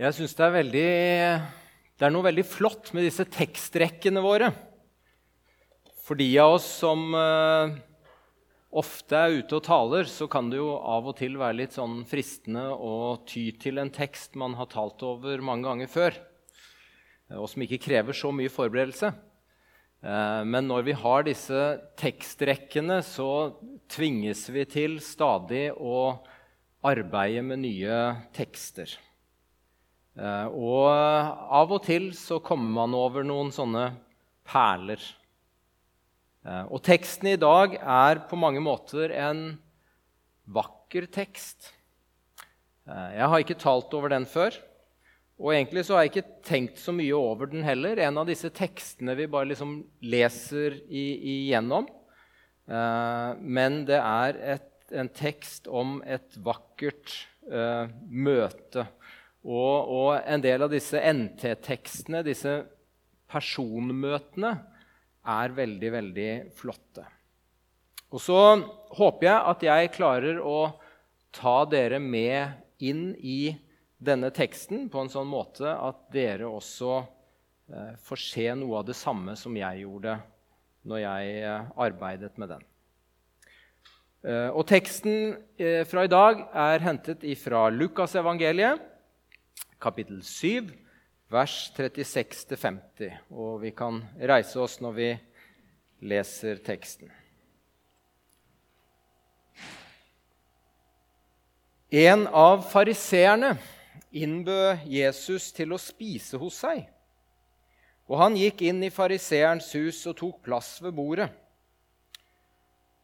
Jeg syns det Det er noe veldig flott med disse tekstrekkene våre. For de av oss som uh, ofte er ute og taler, så kan det jo av og til være litt sånn fristende å ty til en tekst man har talt over mange ganger før, og som ikke krever så mye forberedelse. Uh, men når vi har disse tekstrekkene, så tvinges vi til stadig å arbeide med nye tekster. Eh, og av og til så kommer man over noen sånne perler. Eh, og teksten i dag er på mange måter en vakker tekst. Eh, jeg har ikke talt over den før. Og egentlig så har jeg ikke tenkt så mye over den heller. En av disse tekstene vi bare liksom leser igjennom. Men det er et, en tekst om et vakkert møte og, og en del av disse NT-tekstene, disse personmøtene, er veldig, veldig flotte. Og så håper jeg at jeg klarer å ta dere med inn i denne teksten på en sånn måte at dere også eh, får se noe av det samme som jeg gjorde når jeg eh, arbeidet med den. Eh, og teksten eh, fra i dag er hentet fra Lukasevangeliet kapittel 7, vers 36-50. Og vi kan reise oss når vi leser teksten. En av fariseerne innbød Jesus til å spise hos seg. Og han gikk inn i fariseerens hus og tok plass ved bordet.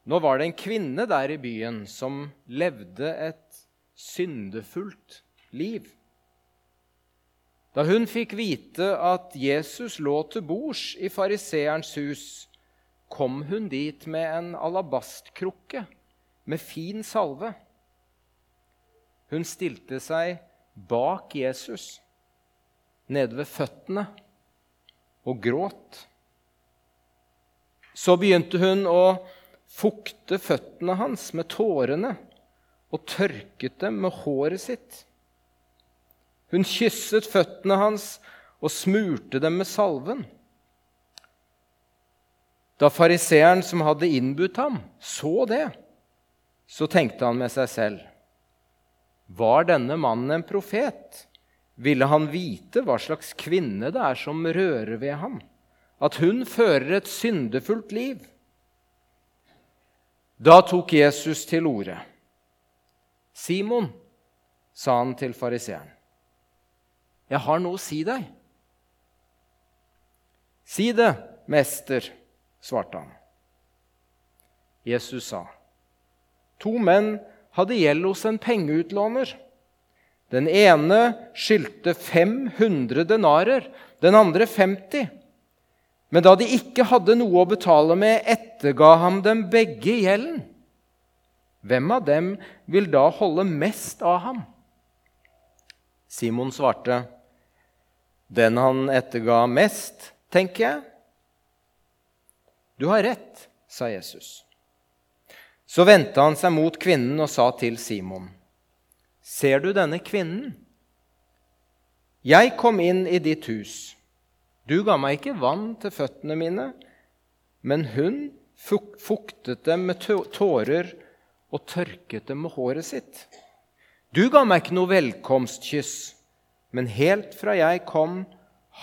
Nå var det en kvinne der i byen som levde et syndefullt liv. Da hun fikk vite at Jesus lå til bords i fariseerens hus, kom hun dit med en alabastkrukke med fin salve. Hun stilte seg bak Jesus, nede ved føttene, og gråt. Så begynte hun å fukte føttene hans med tårene og tørket dem med håret sitt. Hun kysset føttene hans og smurte dem med salven. Da fariseeren som hadde innbudt ham, så det, så tenkte han med seg selv.: Var denne mannen en profet? Ville han vite hva slags kvinne det er som rører ved ham, at hun fører et syndefullt liv? Da tok Jesus til orde. Simon, sa han til fariseeren. 'Jeg har noe å si deg.' 'Si det, mester', svarte han. Jesus sa, 'To menn hadde gjeld hos en pengeutlåner.' Den ene skyldte 500 denarer, den andre 50. Men da de ikke hadde noe å betale med, etterga ham dem begge gjelden. Hvem av dem vil da holde mest av ham? Simon svarte, den han etterga mest, tenker jeg. Du har rett, sa Jesus. Så vendte han seg mot kvinnen og sa til Simon.: Ser du denne kvinnen? Jeg kom inn i ditt hus. Du ga meg ikke vann til føttene mine, men hun fuktet dem med tårer og tørket dem med håret sitt. Du ga meg ikke noe velkomstkyss men helt fra jeg kom,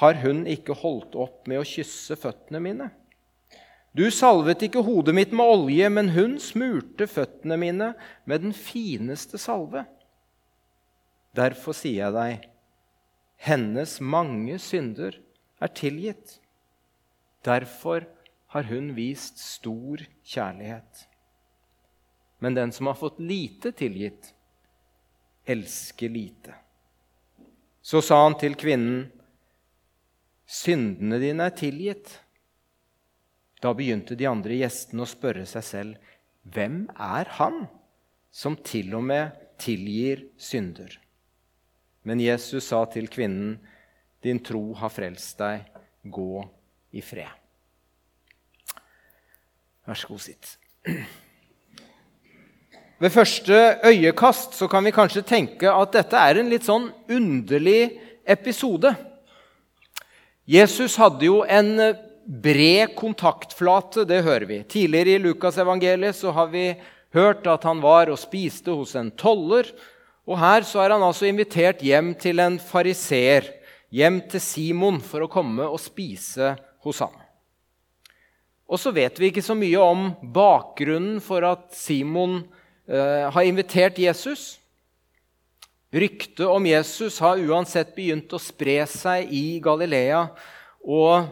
har hun ikke holdt opp med å kysse føttene mine. Du salvet ikke hodet mitt med olje, men hun smurte føttene mine med den fineste salve. Derfor sier jeg deg, hennes mange synder er tilgitt. Derfor har hun vist stor kjærlighet. Men den som har fått lite tilgitt, elsker lite. Så sa han til kvinnen, 'Syndene dine er tilgitt.' Da begynte de andre gjestene å spørre seg selv, 'Hvem er han som til og med tilgir synder?' Men Jesus sa til kvinnen, 'Din tro har frelst deg. Gå i fred.' Vær så god, sitt. Ved første øyekast så kan vi kanskje tenke at dette er en litt sånn underlig episode. Jesus hadde jo en bred kontaktflate, det hører vi. Tidligere i Lukasevangeliet så har vi hørt at han var og spiste hos en toller. Og her så er han altså invitert hjem til en fariseer, hjem til Simon, for å komme og spise hos ham. Og så vet vi ikke så mye om bakgrunnen for at Simon har invitert Jesus. Ryktet om Jesus har uansett begynt å spre seg i Galilea. Og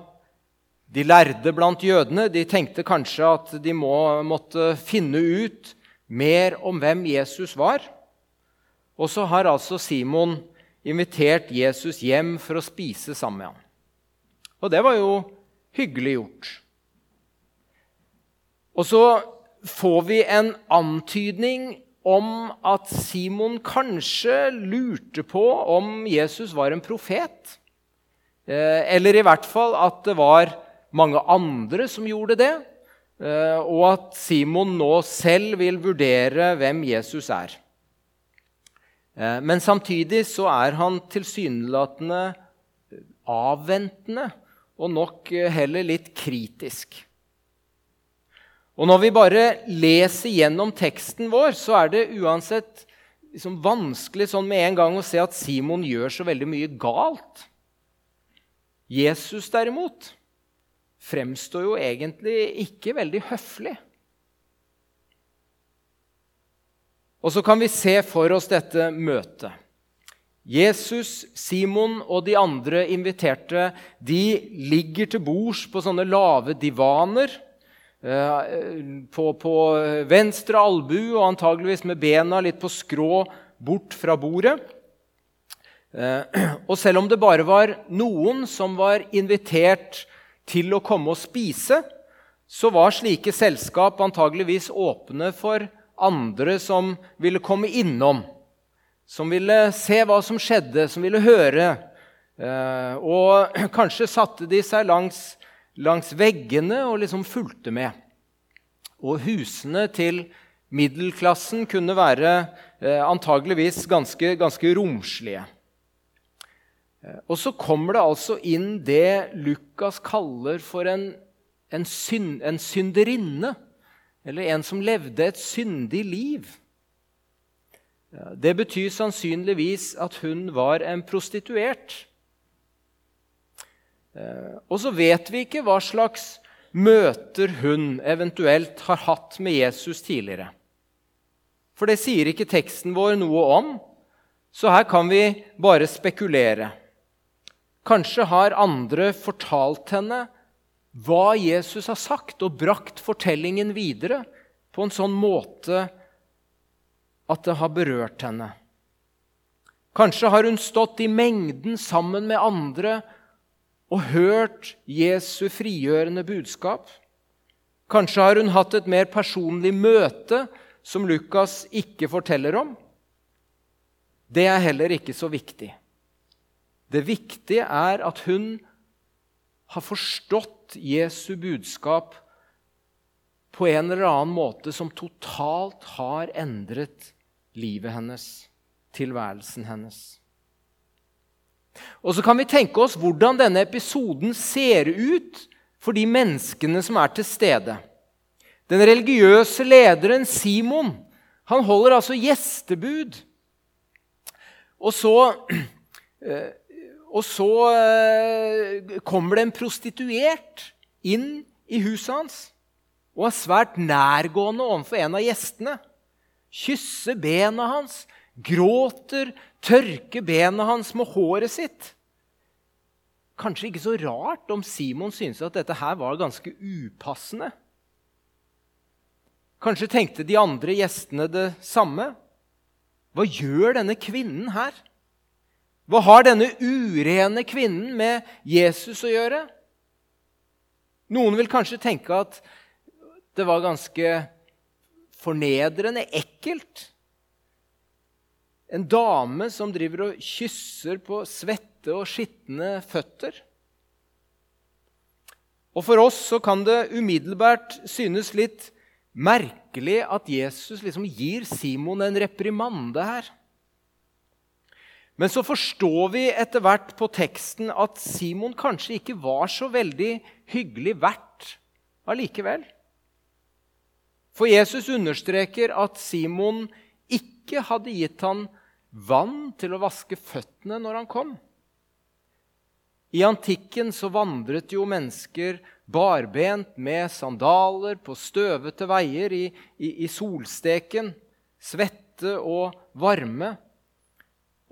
de lærde blant jødene de tenkte kanskje at de må, måtte finne ut mer om hvem Jesus var. Og så har altså Simon invitert Jesus hjem for å spise sammen med ham. Og det var jo hyggelig gjort. Og så får vi en antydning om at Simon kanskje lurte på om Jesus var en profet. Eh, eller i hvert fall at det var mange andre som gjorde det. Eh, og at Simon nå selv vil vurdere hvem Jesus er. Eh, men samtidig så er han tilsynelatende avventende og nok heller litt kritisk. Og når vi bare leser gjennom teksten vår, så er det uansett liksom vanskelig sånn med en gang å se at Simon gjør så veldig mye galt. Jesus derimot fremstår jo egentlig ikke veldig høflig. Og så kan vi se for oss dette møtet. Jesus, Simon og de andre inviterte de ligger til bords på sånne lave divaner på, på venstre albu og antageligvis med bena litt på skrå bort fra bordet. Eh, og selv om det bare var noen som var invitert til å komme og spise, så var slike selskap antageligvis åpne for andre som ville komme innom. Som ville se hva som skjedde, som ville høre. Eh, og kanskje satte de seg langs langs veggene og liksom fulgte med. Og husene til middelklassen kunne være eh, antageligvis ganske, ganske romslige. Eh, og så kommer det altså inn det Lukas kaller for en, en, synd, en synderinne. Eller en som levde et syndig liv. Det betyr sannsynligvis at hun var en prostituert. Eh, og så vet vi ikke hva slags møter hun eventuelt har hatt med Jesus tidligere. For det sier ikke teksten vår noe om, så her kan vi bare spekulere. Kanskje har andre fortalt henne hva Jesus har sagt, og brakt fortellingen videre på en sånn måte at det har berørt henne. Kanskje har hun stått i mengden sammen med andre og hørt Jesu frigjørende budskap. Kanskje har hun hatt et mer personlig møte som Lukas ikke forteller om. Det er heller ikke så viktig. Det viktige er at hun har forstått Jesu budskap på en eller annen måte som totalt har endret livet hennes, tilværelsen hennes. Og så kan vi tenke oss hvordan denne episoden ser ut for de menneskene som er til stede. Den religiøse lederen Simon han holder altså gjestebud. Og så, eh, og så eh, kommer det en prostituert inn i huset hans og er svært nærgående overfor en av gjestene. Kysser bena hans, gråter, tørker bena hans med håret sitt. Kanskje ikke så rart om Simon syntes at dette her var ganske upassende. Kanskje tenkte de andre gjestene det samme. Hva gjør denne kvinnen her? Hva har denne urene kvinnen med Jesus å gjøre? Noen vil kanskje tenke at det var ganske fornedrende, ekkelt. En dame som driver og kysser på svette og skitne føtter. Og For oss så kan det umiddelbart synes litt merkelig at Jesus liksom gir Simon en reprimande her. Men så forstår vi etter hvert på teksten at Simon kanskje ikke var så veldig hyggelig verdt allikevel. For Jesus understreker at Simon ikke hadde gitt han vann til å vaske føttene når han kom. I antikken så vandret jo mennesker barbent med sandaler på støvete veier i, i, i solsteken, svette og varme.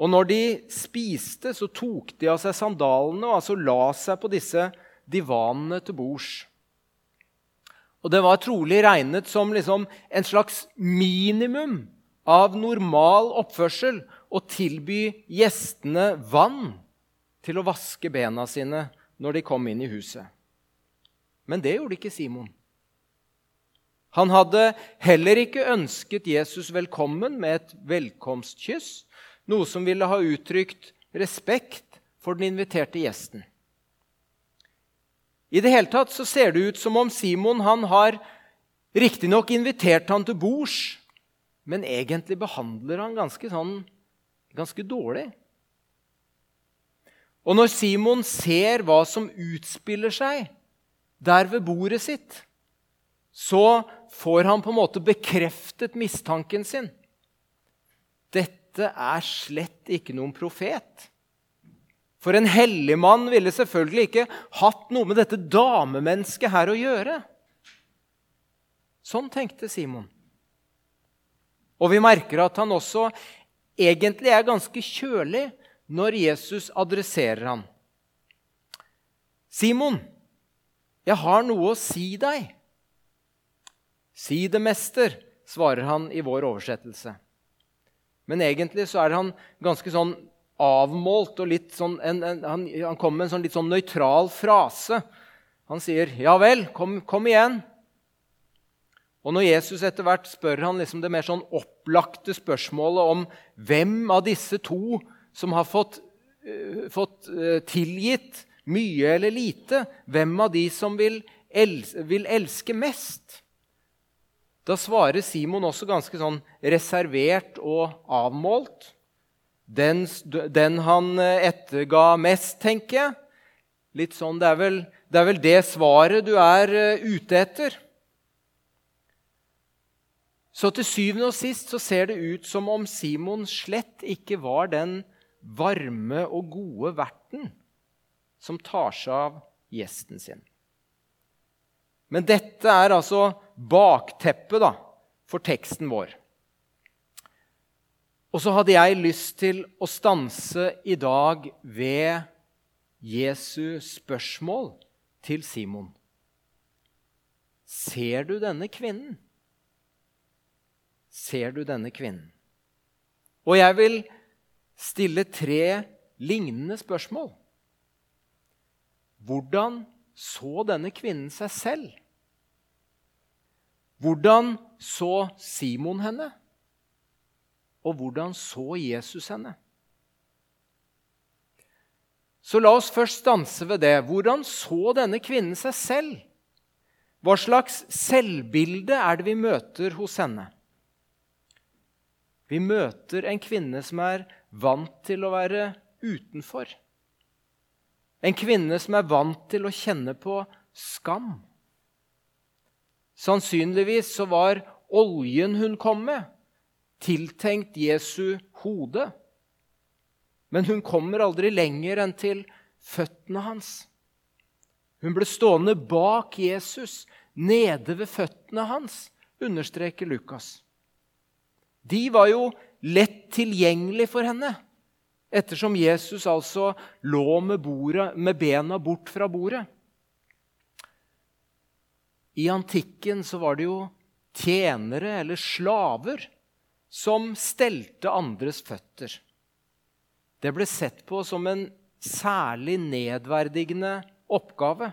Og når de spiste, så tok de av seg sandalene og altså la seg på disse divanene til bords. Og det var trolig regnet som liksom en slags minimum av normal oppførsel å tilby gjestene vann til å vaske bena sine når de kom inn i huset. Men det gjorde ikke Simon. Han hadde heller ikke ønsket Jesus velkommen med et velkomstkyss, noe som ville ha uttrykt respekt for den inviterte gjesten. I det hele tatt så ser det ut som om Simon han har riktignok invitert han til bords, men egentlig behandler han ganske, sånn, ganske dårlig. Og når Simon ser hva som utspiller seg der ved bordet sitt, så får han på en måte bekreftet mistanken sin. Dette er slett ikke noen profet. For en hellig mann ville selvfølgelig ikke hatt noe med dette damemennesket her å gjøre. Sånn tenkte Simon. Og vi merker at han også egentlig er ganske kjølig når Jesus adresserer ham. 'Simon, jeg har noe å si deg.' 'Si det, mester', svarer han i vår oversettelse. Men egentlig så er han ganske sånn avmålt og litt sånn en, en, han, han kommer med en sånn litt sånn nøytral frase. Han sier, 'Ja vel, kom, kom igjen.' Og når Jesus etter hvert spør han liksom det mer sånn opplagte spørsmålet om hvem av disse to som har fått, uh, fått uh, tilgitt mye eller lite, hvem av de som vil, els vil elske mest? Da svarer Simon også ganske sånn reservert og avmålt. Den, den han eh, etterga mest, tenker jeg. Litt sånn, det er, vel, det er vel det svaret du er ute etter. Så til syvende og sist så ser det ut som om Simon slett ikke var den varme og gode verten som tar seg av gjesten sin. Men dette er altså bakteppet da, for teksten vår. Og så hadde jeg lyst til å stanse i dag ved Jesu spørsmål til Simon. Ser du denne kvinnen? Ser du denne kvinnen? Og jeg vil stille tre lignende spørsmål. Hvordan så denne kvinnen seg selv? Hvordan så Simon henne? Og hvordan så Jesus henne? Så la oss først stanse ved det. Hvordan så denne kvinnen seg selv? Hva slags selvbilde er det vi møter hos henne? Vi møter en kvinne som er vant til å være utenfor. En kvinne som er vant til å kjenne på skam. Sannsynligvis så var oljen hun kom med, tiltenkt Jesu hode. Men hun kommer aldri lenger enn til føttene hans. Hun ble stående bak Jesus, nede ved føttene hans, understreker Lukas. De var jo lett tilgjengelig for henne. Ettersom Jesus altså lå med, bordet, med bena bort fra bordet. I antikken så var det jo tjenere eller slaver som stelte andres føtter. Det ble sett på som en særlig nedverdigende oppgave.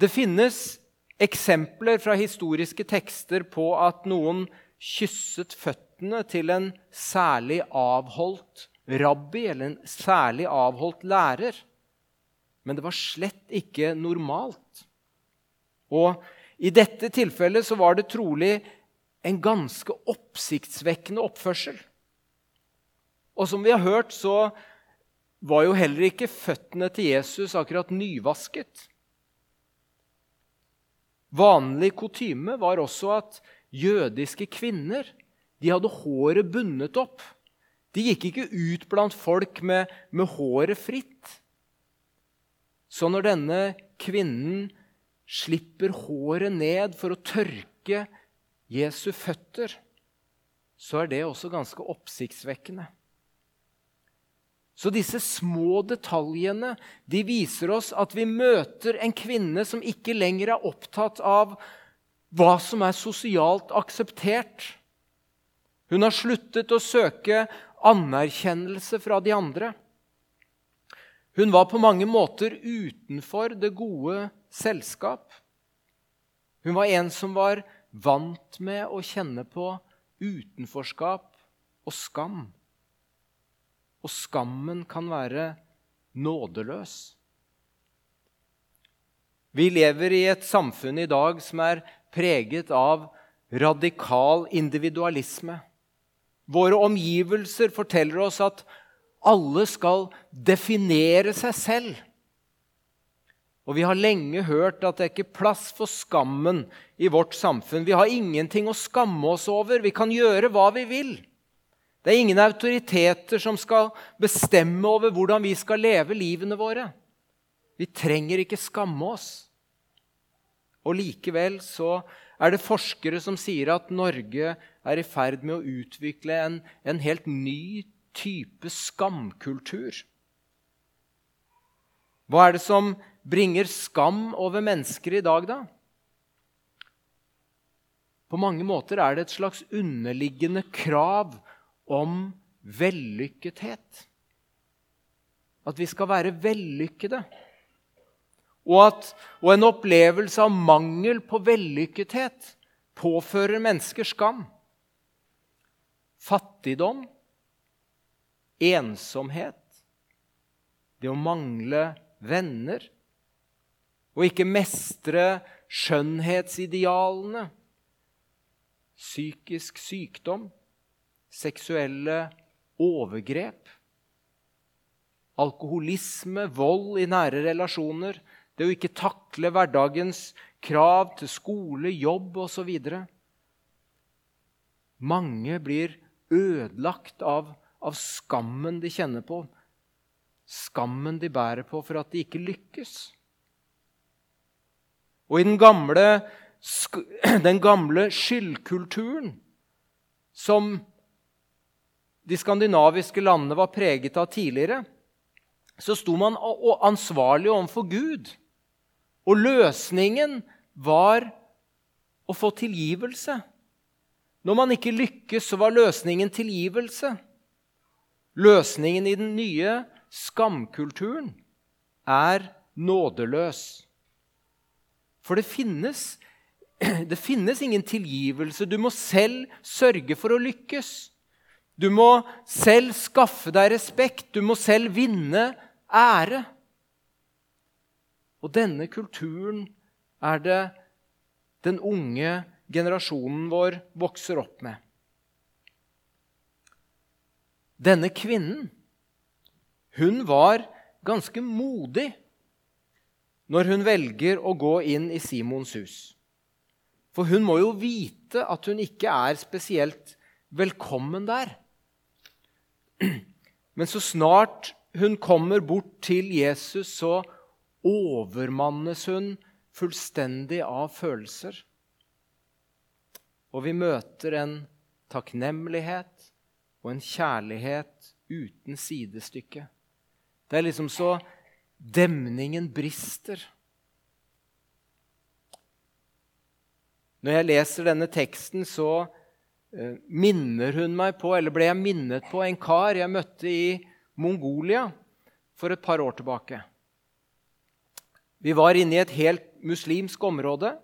Det finnes eksempler fra historiske tekster på at noen kysset føttene til en særlig avholdt rabbi eller en særlig avholdt lærer. Men det var slett ikke normalt. Og I dette tilfellet så var det trolig en ganske oppsiktsvekkende oppførsel. Og som vi har hørt, så var jo heller ikke føttene til Jesus akkurat nyvasket. Vanlig kutyme var også at jødiske kvinner de hadde håret bundet opp. De gikk ikke ut blant folk med, med håret fritt. Så når denne kvinnen slipper håret ned for å tørke Jesu føtter, så er det også ganske oppsiktsvekkende. Så disse små detaljene de viser oss at vi møter en kvinne som ikke lenger er opptatt av hva som er sosialt akseptert. Hun har sluttet å søke anerkjennelse fra de andre. Hun var på mange måter utenfor det gode selskap. Hun var en som var vant med å kjenne på utenforskap og skam. Og skammen kan være nådeløs. Vi lever i et samfunn i dag som er preget av radikal individualisme. Våre omgivelser forteller oss at alle skal definere seg selv. Og vi har lenge hørt at det er ikke plass for skammen i vårt samfunn. Vi har ingenting å skamme oss over. Vi kan gjøre hva vi vil. Det er ingen autoriteter som skal bestemme over hvordan vi skal leve livene våre. Vi trenger ikke skamme oss. Og likevel så er det forskere som sier at Norge er i ferd med å utvikle en, en helt ny type skamkultur. Hva er det som bringer skam over mennesker i dag, da? På mange måter er det et slags underliggende krav om vellykkethet. At vi skal være vellykkede. Og, at, og en opplevelse av mangel på vellykkethet påfører mennesker skam. Fattigdom, ensomhet, det å mangle venner og ikke mestre skjønnhetsidealene, psykisk sykdom, seksuelle overgrep, alkoholisme, vold i nære relasjoner, det å ikke takle hverdagens krav til skole, jobb osv. Mange blir ødelagt av, av skammen de kjenner på, skammen de bærer på for at de ikke lykkes. Og i den gamle, den gamle skyldkulturen som de skandinaviske landene var preget av tidligere, så sto man ansvarlig overfor Gud. Og løsningen var å få tilgivelse. Når man ikke lykkes, så var løsningen tilgivelse. Løsningen i den nye skamkulturen er nådeløs. For det finnes, det finnes ingen tilgivelse. Du må selv sørge for å lykkes. Du må selv skaffe deg respekt. Du må selv vinne ære. Og denne kulturen er det den unge generasjonen vår vokser opp med. Denne kvinnen, hun var ganske modig når hun velger å gå inn i Simons hus. For hun må jo vite at hun ikke er spesielt velkommen der. Men så snart hun kommer bort til Jesus, så overmannes hun fullstendig av følelser. Og vi møter en takknemlighet og en kjærlighet uten sidestykke. Det er liksom så demningen brister. Når jeg leser denne teksten, så Eh, minner hun meg på, eller ble jeg minnet på, en kar jeg møtte i Mongolia for et par år tilbake. Vi var inne i et helt muslimsk område.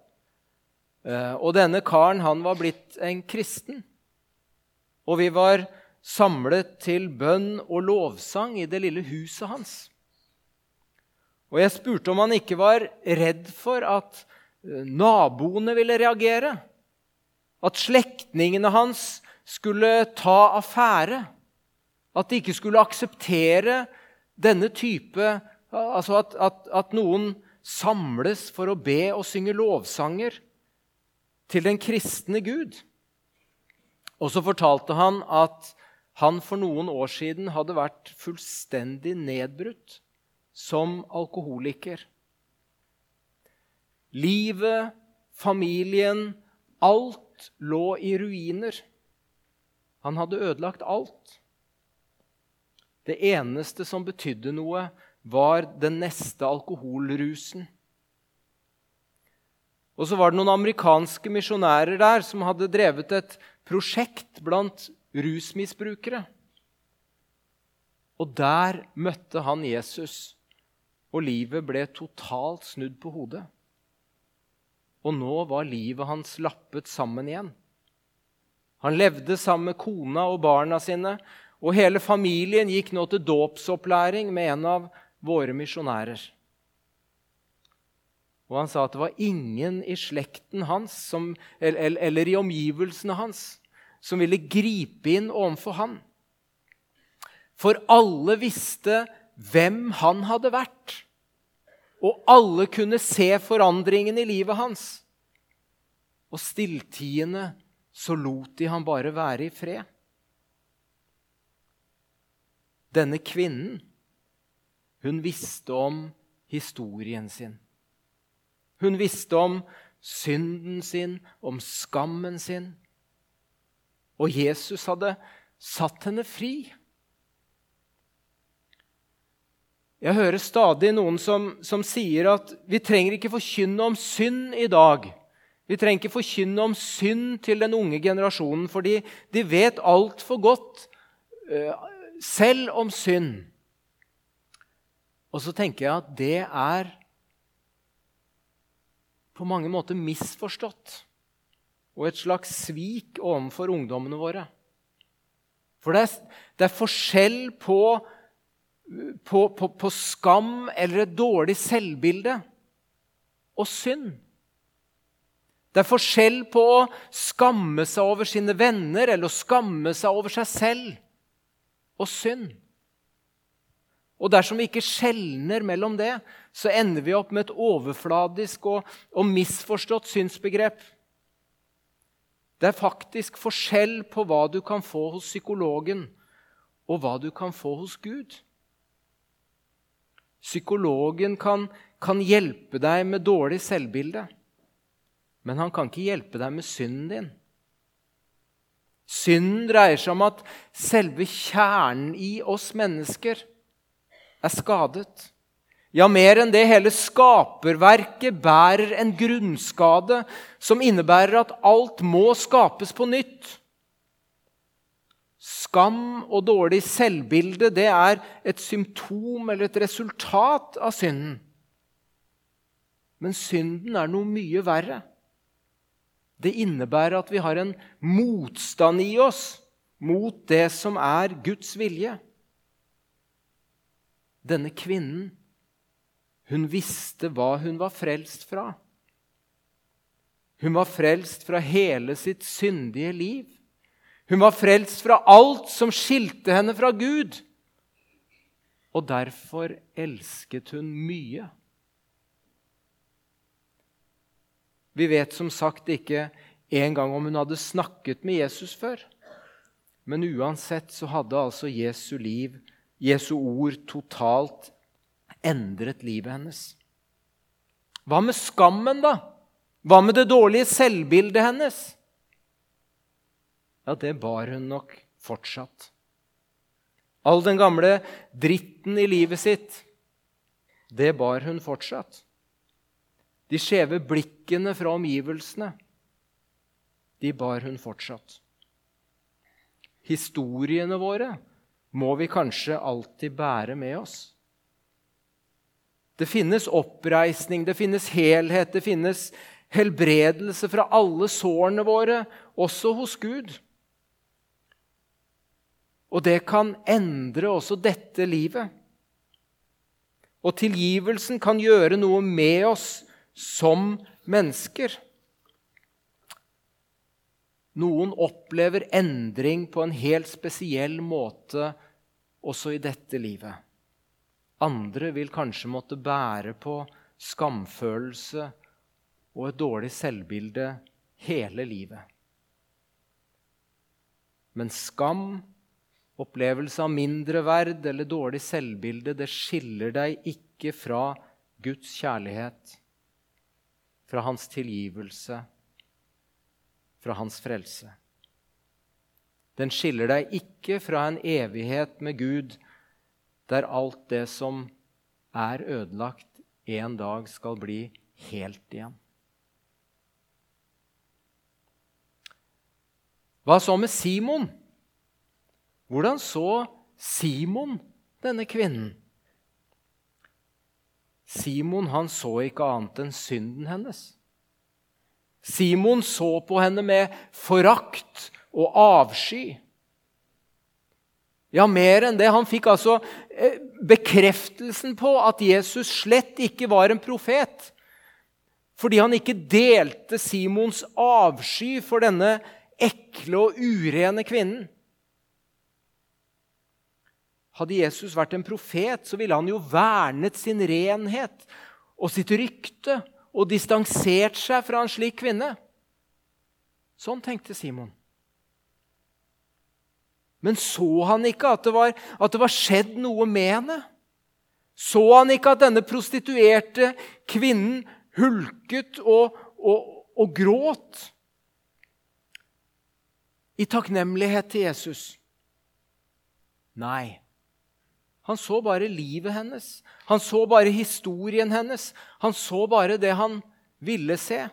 Eh, og denne karen han var blitt en kristen. Og vi var samlet til bønn og lovsang i det lille huset hans. Og jeg spurte om han ikke var redd for at naboene ville reagere. At slektningene hans skulle ta affære. At de ikke skulle akseptere denne type Altså at, at, at noen samles for å be og synge lovsanger til den kristne Gud. Og så fortalte han at han for noen år siden hadde vært fullstendig nedbrutt som alkoholiker. Livet, familien, alt lå i ruiner. Han hadde ødelagt alt. Det eneste som betydde noe, var den neste alkoholrusen. Og så var det noen amerikanske misjonærer der som hadde drevet et prosjekt blant rusmisbrukere. Og der møtte han Jesus, og livet ble totalt snudd på hodet. Og nå var livet hans lappet sammen igjen. Han levde sammen med kona og barna sine, og hele familien gikk nå til dåpsopplæring med en av våre misjonærer. Og han sa at det var ingen i slekten hans som, eller, eller i omgivelsene hans som ville gripe inn overfor han. For alle visste hvem han hadde vært. Og alle kunne se forandringen i livet hans. Og stilltiende så lot de han bare være i fred. Denne kvinnen, hun visste om historien sin. Hun visste om synden sin, om skammen sin. Og Jesus hadde satt henne fri. Jeg hører stadig noen som, som sier at vi trenger ikke forkynne om synd i dag. Vi trenger ikke forkynne om synd til den unge generasjonen, fordi de vet altfor godt uh, selv om synd. Og så tenker jeg at det er på mange måter misforstått og et slags svik overfor ungdommene våre. For det er, det er forskjell på, på, på, på skam eller et dårlig selvbilde og synd. Det er forskjell på å skamme seg over sine venner eller å skamme seg over seg selv og synd. Og dersom vi ikke skjelner mellom det, så ender vi opp med et overfladisk og, og misforstått synsbegrep. Det er faktisk forskjell på hva du kan få hos psykologen, og hva du kan få hos Gud. Psykologen kan, kan hjelpe deg med dårlig selvbilde. Men han kan ikke hjelpe deg med synden din. Synden dreier seg om at selve kjernen i oss mennesker er skadet. Ja, mer enn det, hele skaperverket bærer en grunnskade som innebærer at alt må skapes på nytt. Skam og dårlig selvbilde det er et symptom eller et resultat av synden. Men synden er noe mye verre. Det innebærer at vi har en motstand i oss mot det som er Guds vilje. Denne kvinnen, hun visste hva hun var frelst fra. Hun var frelst fra hele sitt syndige liv. Hun var frelst fra alt som skilte henne fra Gud. Og derfor elsket hun mye. Vi vet som sagt ikke engang om hun hadde snakket med Jesus før. Men uansett så hadde altså Jesu liv, Jesu ord, totalt endret livet hennes. Hva med skammen, da? Hva med det dårlige selvbildet hennes? Ja, det bar hun nok fortsatt. All den gamle dritten i livet sitt, det bar hun fortsatt. De skjeve blikkene fra omgivelsene, de bar hun fortsatt. Historiene våre må vi kanskje alltid bære med oss. Det finnes oppreisning, det finnes helhet, det finnes helbredelse fra alle sårene våre, også hos Gud. Og det kan endre også dette livet. Og tilgivelsen kan gjøre noe med oss som mennesker. Noen opplever endring på en helt spesiell måte også i dette livet. Andre vil kanskje måtte bære på skamfølelse og et dårlig selvbilde hele livet. Men skam, opplevelse av mindreverd eller dårlig selvbilde, det skiller deg ikke fra Guds kjærlighet, fra hans tilgivelse fra hans frelse. Den skiller deg ikke fra en evighet med Gud, der alt det som er ødelagt, en dag skal bli helt igjen. Hva så med Simon? Hvordan så Simon denne kvinnen? Simon han så ikke annet enn synden hennes. Simon så på henne med forakt og avsky. Ja, mer enn det. Han fikk altså eh, bekreftelsen på at Jesus slett ikke var en profet. Fordi han ikke delte Simons avsky for denne ekle og urene kvinnen. Hadde Jesus vært en profet, så ville han jo vernet sin renhet og sitt rykte og distansert seg fra en slik kvinne. Sånn tenkte Simon. Men så han ikke at det var, at det var skjedd noe med henne? Så han ikke at denne prostituerte kvinnen hulket og, og, og gråt i takknemlighet til Jesus? Nei. Han så bare livet hennes. Han så bare historien hennes. Han så bare det han ville se.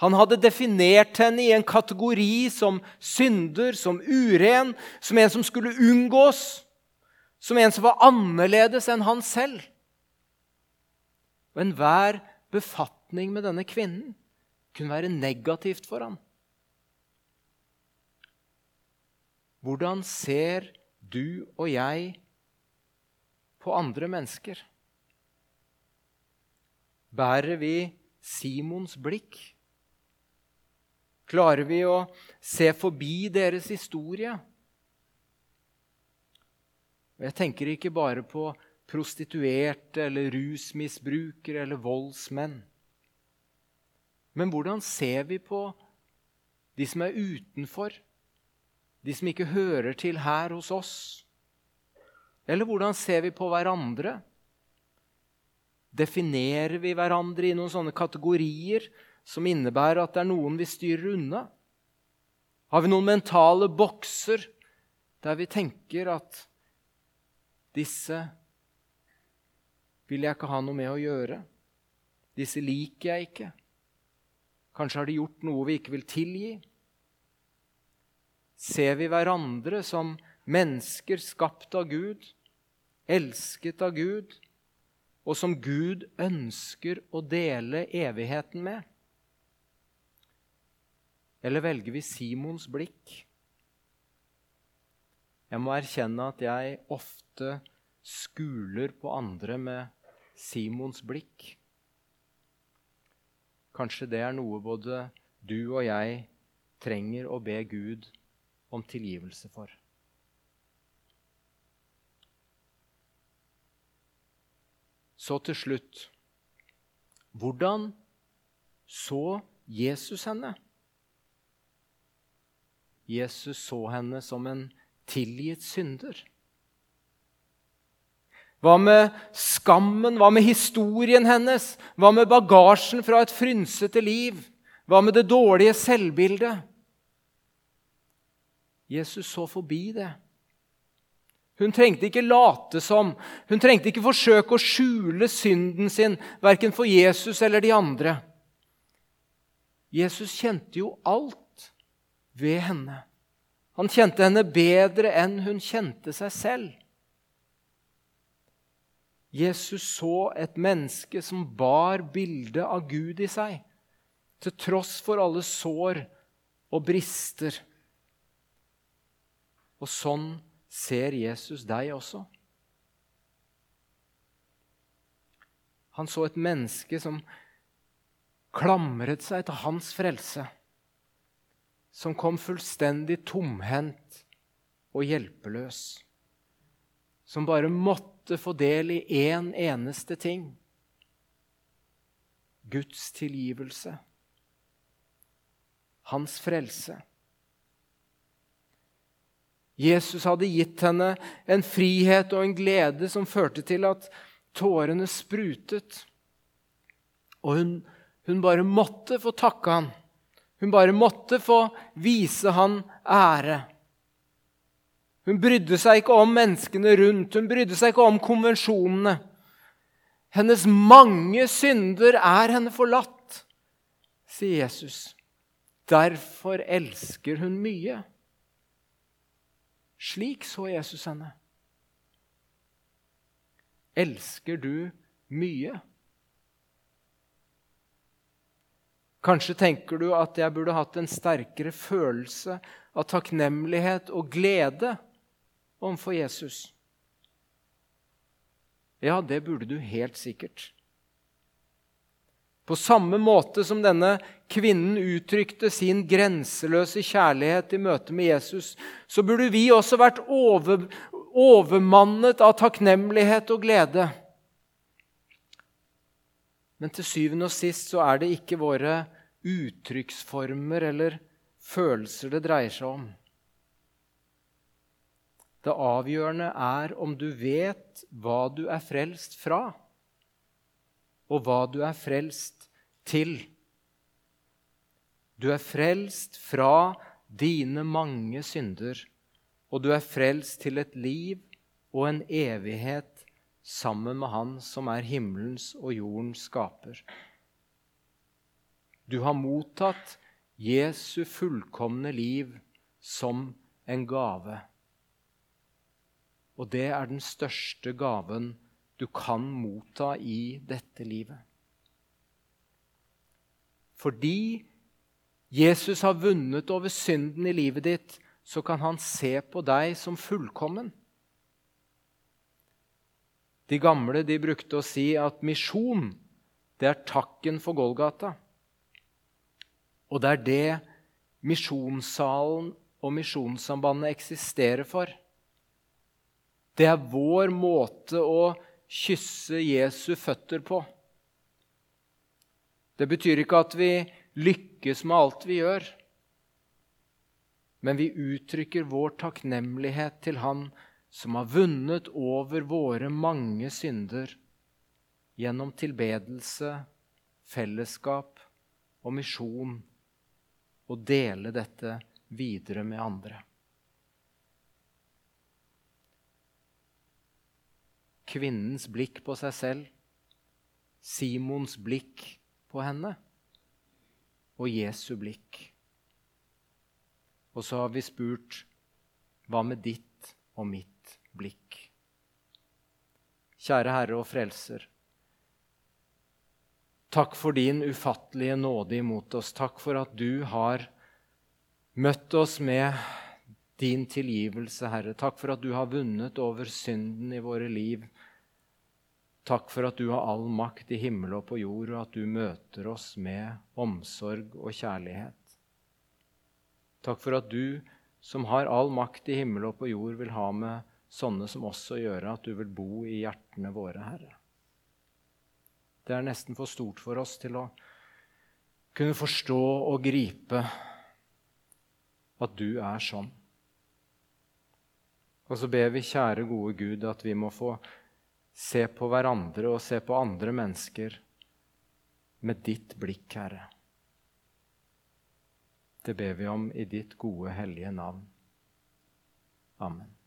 Han hadde definert henne i en kategori som synder, som uren, som en som skulle unngås, som en som var annerledes enn han selv. Og enhver befatning med denne kvinnen kunne være negativt for ham. Hvordan ser du og jeg på andre mennesker? Bærer vi Simons blikk? Klarer vi å se forbi deres historie? Jeg tenker ikke bare på prostituerte eller rusmisbrukere eller voldsmenn. Men hvordan ser vi på de som er utenfor? De som ikke hører til her hos oss? Eller hvordan ser vi på hverandre? Definerer vi hverandre i noen sånne kategorier som innebærer at det er noen vi styrer unna? Har vi noen mentale bokser der vi tenker at disse vil jeg ikke ha noe med å gjøre? Disse liker jeg ikke. Kanskje har de gjort noe vi ikke vil tilgi? Ser vi hverandre som mennesker skapt av Gud, elsket av Gud, og som Gud ønsker å dele evigheten med? Eller velger vi Simons blikk? Jeg må erkjenne at jeg ofte skuler på andre med Simons blikk. Kanskje det er noe både du og jeg trenger å be Gud om tilgivelse for. Så til slutt Hvordan så Jesus henne? Jesus så henne som en tilgitt synder. Hva med skammen? Hva med historien hennes? Hva med bagasjen fra et frynsete liv? Hva med det dårlige selvbildet? Jesus så forbi det. Hun trengte ikke late som, hun trengte ikke forsøke å skjule synden sin, verken for Jesus eller de andre. Jesus kjente jo alt ved henne. Han kjente henne bedre enn hun kjente seg selv. Jesus så et menneske som bar bildet av Gud i seg, til tross for alle sår og brister. Og sånn ser Jesus deg også. Han så et menneske som klamret seg til hans frelse, som kom fullstendig tomhendt og hjelpeløs, som bare måtte få del i én eneste ting Guds tilgivelse, hans frelse. Jesus hadde gitt henne en frihet og en glede som førte til at tårene sprutet. Og hun, hun bare måtte få takke han. Hun bare måtte få vise han ære. Hun brydde seg ikke om menneskene rundt, hun brydde seg ikke om konvensjonene. Hennes mange synder er henne forlatt, sier Jesus. Derfor elsker hun mye. Slik så Jesus henne. Elsker du mye? Kanskje tenker du at jeg burde hatt en sterkere følelse av takknemlighet og glede overfor Jesus. Ja, det burde du helt sikkert. På samme måte som denne kvinnen uttrykte sin grenseløse kjærlighet i møte med Jesus, så burde vi også vært over, overmannet av takknemlighet og glede. Men til syvende og sist så er det ikke våre uttrykksformer eller følelser det dreier seg om. Det avgjørende er om du vet hva du er frelst fra, og hva du er frelst til. Du er frelst fra dine mange synder, og du er frelst til et liv og en evighet sammen med Han som er himmelens og jordens skaper. Du har mottatt Jesu fullkomne liv som en gave. Og det er den største gaven du kan motta i dette livet. Fordi Jesus har vunnet over synden i livet ditt, så kan han se på deg som fullkommen. De gamle de brukte å si at misjon, det er takken for Golgata. Og det er det misjonssalen og Misjonssambandet eksisterer for. Det er vår måte å kysse Jesu føtter på. Det betyr ikke at vi lykkes med alt vi gjør, men vi uttrykker vår takknemlighet til Han som har vunnet over våre mange synder gjennom tilbedelse, fellesskap og misjon, og dele dette videre med andre. Kvinnens blikk på seg selv, Simons blikk på henne og Jesu blikk. Og så har vi spurt hva med ditt og mitt blikk? Kjære Herre og Frelser. Takk for din ufattelige nåde imot oss. Takk for at du har møtt oss med din tilgivelse, Herre. Takk for at du har vunnet over synden i våre liv. Takk for at du har all makt i himmel og på jord, og at du møter oss med omsorg og kjærlighet. Takk for at du, som har all makt i himmel og på jord, vil ha med sånne som oss å gjøre, at du vil bo i hjertene våre, Herre. Det er nesten for stort for oss til å kunne forstå og gripe at du er sånn. Og så ber vi, kjære, gode Gud, at vi må få se på hverandre og se på andre mennesker med ditt blikk, Herre. Det ber vi om i ditt gode, hellige navn. Amen.